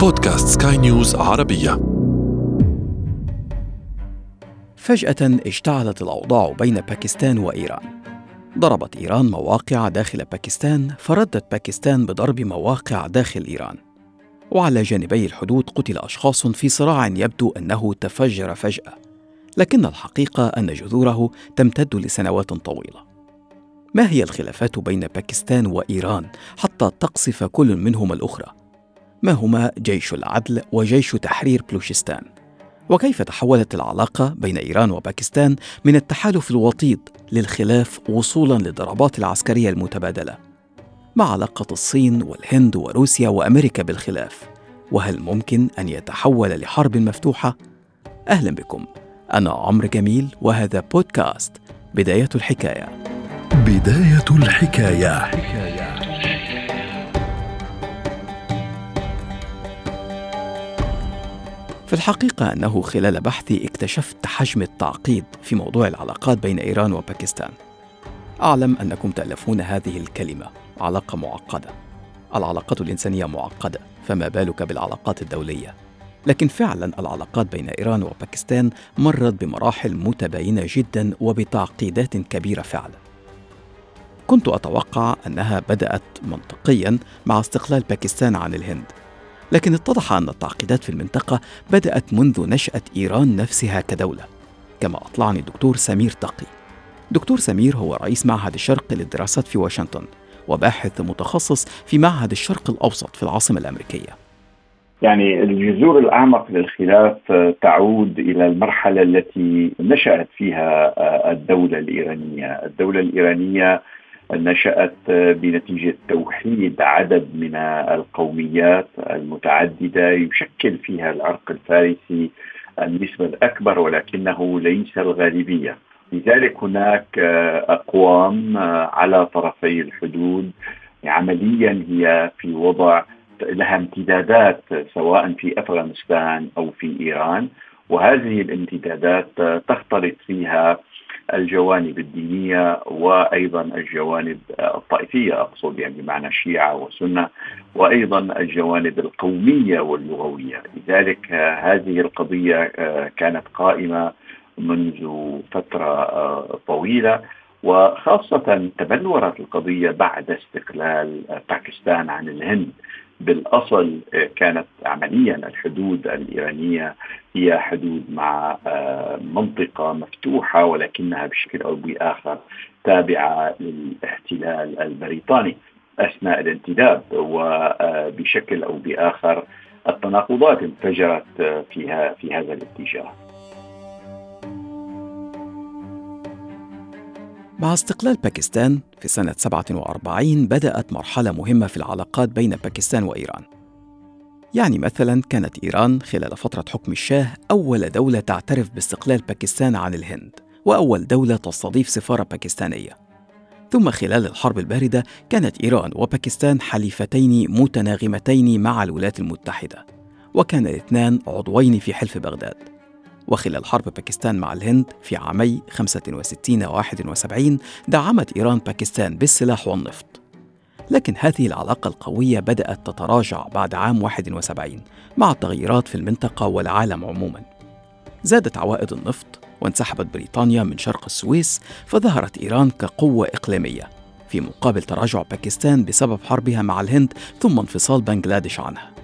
بودكاست سكاي نيوز عربية. فجأة اشتعلت الأوضاع بين باكستان وإيران. ضربت إيران مواقع داخل باكستان فردت باكستان بضرب مواقع داخل إيران. وعلى جانبي الحدود قتل أشخاص في صراع يبدو أنه تفجر فجأة. لكن الحقيقة أن جذوره تمتد لسنوات طويلة. ما هي الخلافات بين باكستان وإيران حتى تقصف كل منهما الأخرى؟ ما هما جيش العدل وجيش تحرير بلوشستان؟ وكيف تحولت العلاقة بين إيران وباكستان من التحالف الوطيد للخلاف وصولا للضربات العسكرية المتبادلة؟ مع علاقة الصين والهند وروسيا وأمريكا بالخلاف وهل ممكن أن يتحول لحرب مفتوحة؟ أهلا بكم أنا عمرو جميل وهذا بودكاست بداية الحكاية. بداية الحكاية. في الحقيقة أنه خلال بحثي اكتشفت حجم التعقيد في موضوع العلاقات بين إيران وباكستان. أعلم أنكم تألفون هذه الكلمة علاقة معقدة. العلاقات الإنسانية معقدة فما بالك بالعلاقات الدولية؟ لكن فعلا العلاقات بين إيران وباكستان مرت بمراحل متباينة جدا وبتعقيدات كبيرة فعلا. كنت أتوقع أنها بدأت منطقيا مع استقلال باكستان عن الهند. لكن اتضح أن التعقيدات في المنطقة بدأت منذ نشأة إيران نفسها كدولة كما أطلعني الدكتور سمير تقي. دكتور سمير هو رئيس معهد الشرق للدراسات في واشنطن وباحث متخصص في معهد الشرق الأوسط في العاصمة الأمريكية. يعني الجذور الأعمق للخلاف تعود إلى المرحلة التي نشأت فيها الدولة الإيرانية، الدولة الإيرانية نشأت بنتيجة توحيد عدد من القوميات المتعددة يشكل فيها العرق الفارسي النسبة الأكبر ولكنه ليس الغالبية. لذلك هناك أقوام على طرفي الحدود عمليا هي في وضع لها امتدادات سواء في أفغانستان أو في إيران وهذه الامتدادات تختلط فيها الجوانب الدينية وأيضا الجوانب الطائفية أقصد يعني بمعنى شيعه وسنه وأيضا الجوانب القومية واللغوية، لذلك هذه القضية كانت قائمة منذ فترة طويلة وخاصة تبلورت القضية بعد استقلال باكستان عن الهند. بالأصل آه، كانت عمليا الحدود الإيرانية هي حدود مع آه، منطقة مفتوحة ولكنها بشكل أو بآخر تابعة للاحتلال البريطاني أثناء الانتداب وبشكل أو بآخر التناقضات انفجرت فيها في هذا الاتجاه. مع استقلال باكستان في سنة 47 بدأت مرحلة مهمة في العلاقات بين باكستان وإيران. يعني مثلا كانت إيران خلال فترة حكم الشاه أول دولة تعترف باستقلال باكستان عن الهند، وأول دولة تستضيف سفارة باكستانية. ثم خلال الحرب الباردة كانت إيران وباكستان حليفتين متناغمتين مع الولايات المتحدة، وكان الاثنان عضوين في حلف بغداد. وخلال حرب باكستان مع الهند في عامي 65 و 71 دعمت إيران باكستان بالسلاح والنفط. لكن هذه العلاقة القوية بدأت تتراجع بعد عام 71 مع التغيرات في المنطقة والعالم عموما. زادت عوائد النفط وانسحبت بريطانيا من شرق السويس فظهرت إيران كقوة إقليمية. في مقابل تراجع باكستان بسبب حربها مع الهند ثم انفصال بنغلاديش عنها.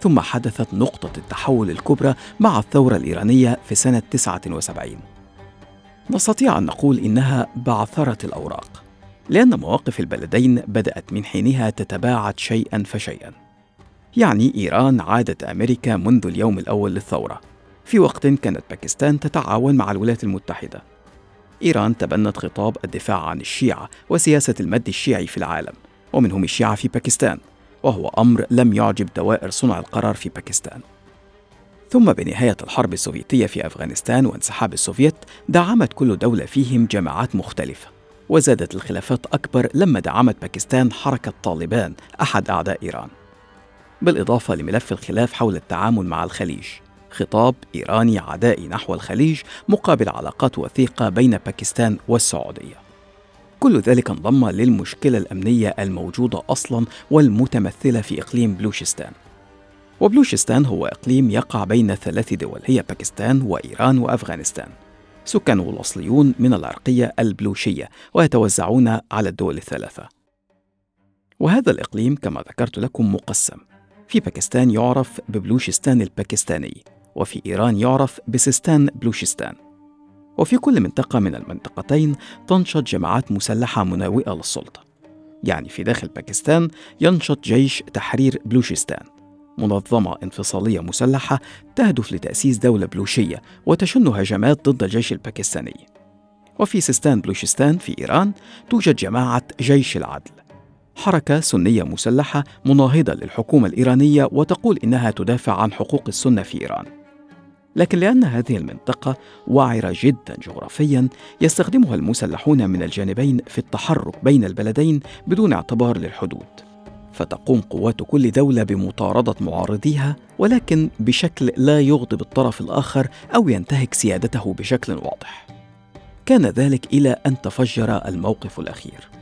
ثم حدثت نقطة التحول الكبرى مع الثورة الإيرانية في سنة 79 نستطيع أن نقول إنها بعثرة الأوراق لأن مواقف البلدين بدأت من حينها تتباعد شيئا فشيئا. يعني إيران عادت أمريكا منذ اليوم الأول للثورة في وقت كانت باكستان تتعاون مع الولايات المتحدة. إيران تبنت خطاب الدفاع عن الشيعة وسياسة المد الشيعي في العالم ومنهم الشيعة في باكستان. وهو أمر لم يعجب دوائر صنع القرار في باكستان. ثم بنهاية الحرب السوفيتية في أفغانستان وانسحاب السوفيت دعمت كل دولة فيهم جماعات مختلفة وزادت الخلافات أكبر لما دعمت باكستان حركة طالبان أحد أعداء إيران. بالإضافة لملف الخلاف حول التعامل مع الخليج خطاب إيراني عدائي نحو الخليج مقابل علاقات وثيقة بين باكستان والسعودية. كل ذلك انضم للمشكلة الأمنية الموجودة أصلا والمتمثلة في إقليم بلوشستان. وبلوشستان هو إقليم يقع بين ثلاث دول هي باكستان وإيران وأفغانستان. سكانه الأصليون من العرقية البلوشية ويتوزعون على الدول الثلاثة. وهذا الإقليم كما ذكرت لكم مقسم. في باكستان يعرف ببلوشستان الباكستاني وفي إيران يعرف بسيستان بلوشستان. وفي كل منطقة من المنطقتين تنشط جماعات مسلحة مناوئة للسلطة. يعني في داخل باكستان ينشط جيش تحرير بلوشستان منظمة انفصالية مسلحة تهدف لتأسيس دولة بلوشية وتشن هجمات ضد الجيش الباكستاني. وفي سيستان بلوشستان في إيران توجد جماعة جيش العدل. حركة سنية مسلحة مناهضة للحكومة الإيرانية وتقول إنها تدافع عن حقوق السنة في إيران. لكن لأن هذه المنطقة وعرة جدا جغرافيا يستخدمها المسلحون من الجانبين في التحرك بين البلدين بدون اعتبار للحدود. فتقوم قوات كل دولة بمطاردة معارضيها ولكن بشكل لا يغضب الطرف الآخر أو ينتهك سيادته بشكل واضح. كان ذلك إلى أن تفجر الموقف الأخير.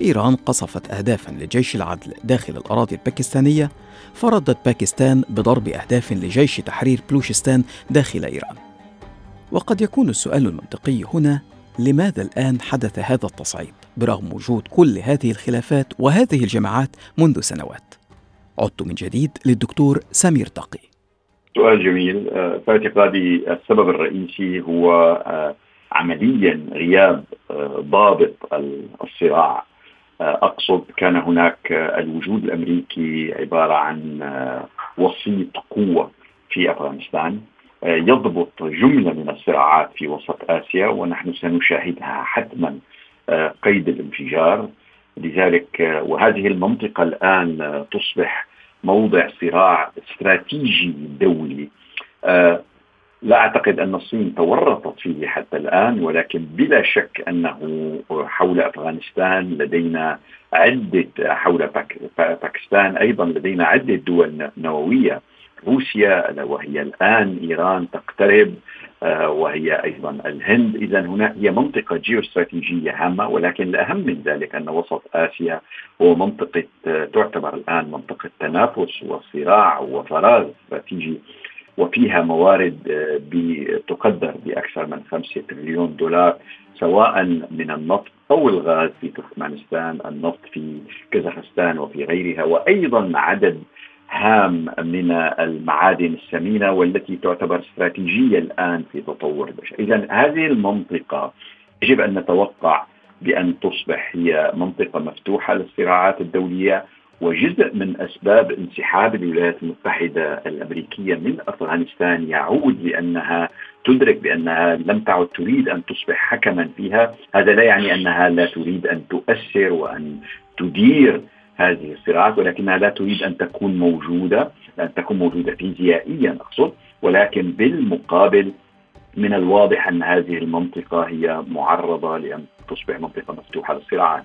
إيران قصفت أهدافا لجيش العدل داخل الأراضي الباكستانية فردت باكستان بضرب أهداف لجيش تحرير بلوشستان داخل إيران. وقد يكون السؤال المنطقي هنا لماذا الآن حدث هذا التصعيد؟ برغم وجود كل هذه الخلافات وهذه الجماعات منذ سنوات. عدت من جديد للدكتور سمير تقي. سؤال جميل. آه، في اعتقادي السبب الرئيسي هو آه، عمليا غياب آه، ضابط الصراع أقصد كان هناك الوجود الأمريكي عبارة عن وسيط قوة في أفغانستان يضبط جملة من الصراعات في وسط آسيا ونحن سنشاهدها حتما قيد الانفجار. لذلك وهذه المنطقة الآن تصبح موضع صراع استراتيجي دولي. لا أعتقد أن الصين تورطت فيه حتى الآن ولكن بلا شك أنه حول أفغانستان لدينا عدة حول باكستان أيضا لدينا عدة دول نووية. روسيا وهي الآن إيران تقترب آه، وهي أيضا الهند. اذا هنا هي منطقة جيوستراتيجيه هامة ولكن الأهم من ذلك أن وسط آسيا هو منطقة آه، تعتبر الآن منطقة تنافس وصراع وفراغ استراتيجي وفيها موارد آه، تقدر بأكثر من خمسة تريليون دولار سواء من النفط أو الغاز في تركمانستان، النفط في كازاخستان وفي غيرها وأيضا عدد هام من المعادن الثمينة والتي تعتبر استراتيجية الآن في تطور البشر، اذا هذه المنطقة يجب أن نتوقع بأن تصبح هي منطقة مفتوحة للصراعات الدولية وجزء من أسباب انسحاب الولايات المتحدة الأمريكية من أفغانستان يعود لأنها تدرك بأنها لم تعد تريد أن تصبح حكما فيها، هذا لا يعني أنها لا تريد أن تؤثر وأن تدير هذه الصراعات ولكنها لا تريد أن تكون موجودة، أن تكون موجودة فيزيائيا أقصد، ولكن بالمقابل من الواضح أن هذه المنطقة هي معرضة لأن تصبح منطقة مفتوحة للصراعات.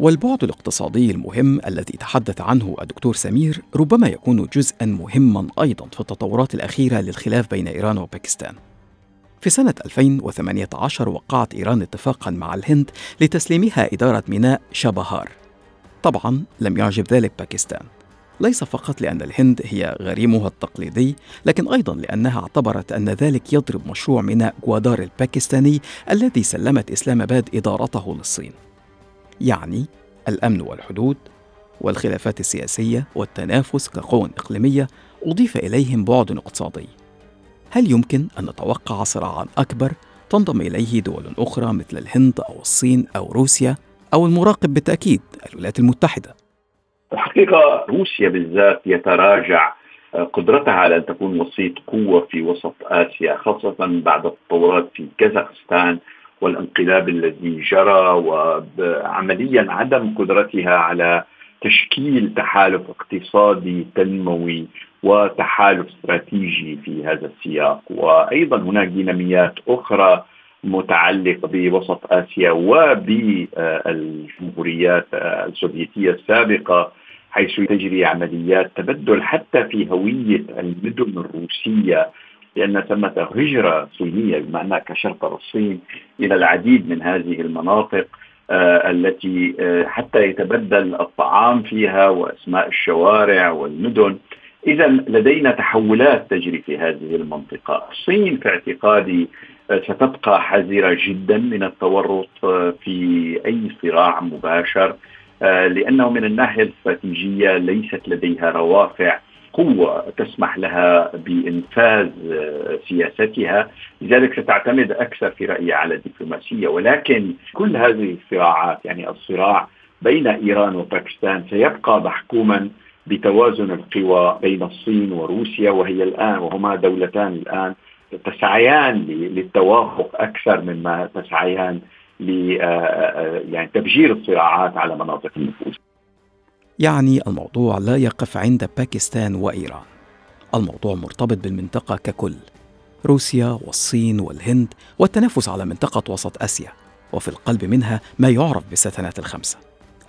والبعد الاقتصادي المهم الذي تحدث عنه الدكتور سمير ربما يكون جزءا مهما أيضا في التطورات الأخيرة للخلاف بين إيران وباكستان. في سنة 2018 وقعت إيران اتفاقا مع الهند لتسليمها إدارة ميناء شابهار. طبعا لم يعجب ذلك باكستان. ليس فقط لأن الهند هي غريمها التقليدي، لكن أيضا لأنها اعتبرت أن ذلك يضرب مشروع ميناء جوادار الباكستاني الذي سلمت إسلام آباد إدارته للصين. يعني الأمن والحدود والخلافات السياسية والتنافس كقوى إقليمية أضيف إليهم بعد اقتصادي. هل يمكن أن نتوقع صراعا أكبر تنضم إليه دول أخرى مثل الهند أو الصين أو روسيا أو المراقب بالتأكيد الولايات المتحدة؟ الحقيقة روسيا بالذات يتراجع قدرتها على أن تكون وسيط قوة في وسط آسيا خاصة بعد التطورات في كازاخستان والانقلاب الذي جرى وعمليا عدم قدرتها على تشكيل تحالف اقتصادي تنموي وتحالف استراتيجي في هذا السياق. وأيضا هناك ديناميات أخرى متعلقة بوسط آسيا وبالجمهوريات السوفيتية السابقة حيث تجري عمليات تبدل حتى في هوية المدن الروسية لأن ثمة هجرة صينيه بما انها كشرط الصين إلى العديد من هذه المناطق آه التي آه حتى يتبدل الطعام فيها وأسماء الشوارع والمدن. إذا لدينا تحولات تجري في هذه المنطقة، الصين في اعتقادي آه، ستبقى حذرة جدا من التورط في أي صراع مباشر لأنه من الناحية الاستراتيجية ليست لديها روافع قوة تسمح لها بإنفاذ سياستها. لذلك ستعتمد أكثر في رأيي على الدبلوماسية. ولكن كل هذه الصراعات يعني الصراع بين إيران وباكستان سيبقى محكوما بتوازن القوى بين الصين وروسيا. وهي الآن وهما دولتان الآن تسعيان للتوافق أكثر مما تسعيان ل آه، آه، يعني تفجير الصراعات على مناطق النفوذ. يعني الموضوع لا يقف عند باكستان وإيران. الموضوع مرتبط بالمنطقة ككل. روسيا والصين والهند والتنافس على منطقة وسط آسيا وفي القلب منها ما يعرف بالستنات الخمسة.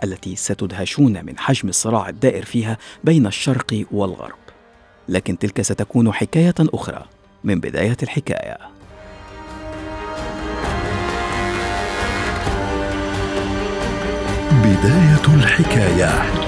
التي ستدهشون من حجم الصراع الدائر فيها بين الشرق والغرب لكن تلك ستكون حكاية أخرى من بداية الحكاية بداية الحكاية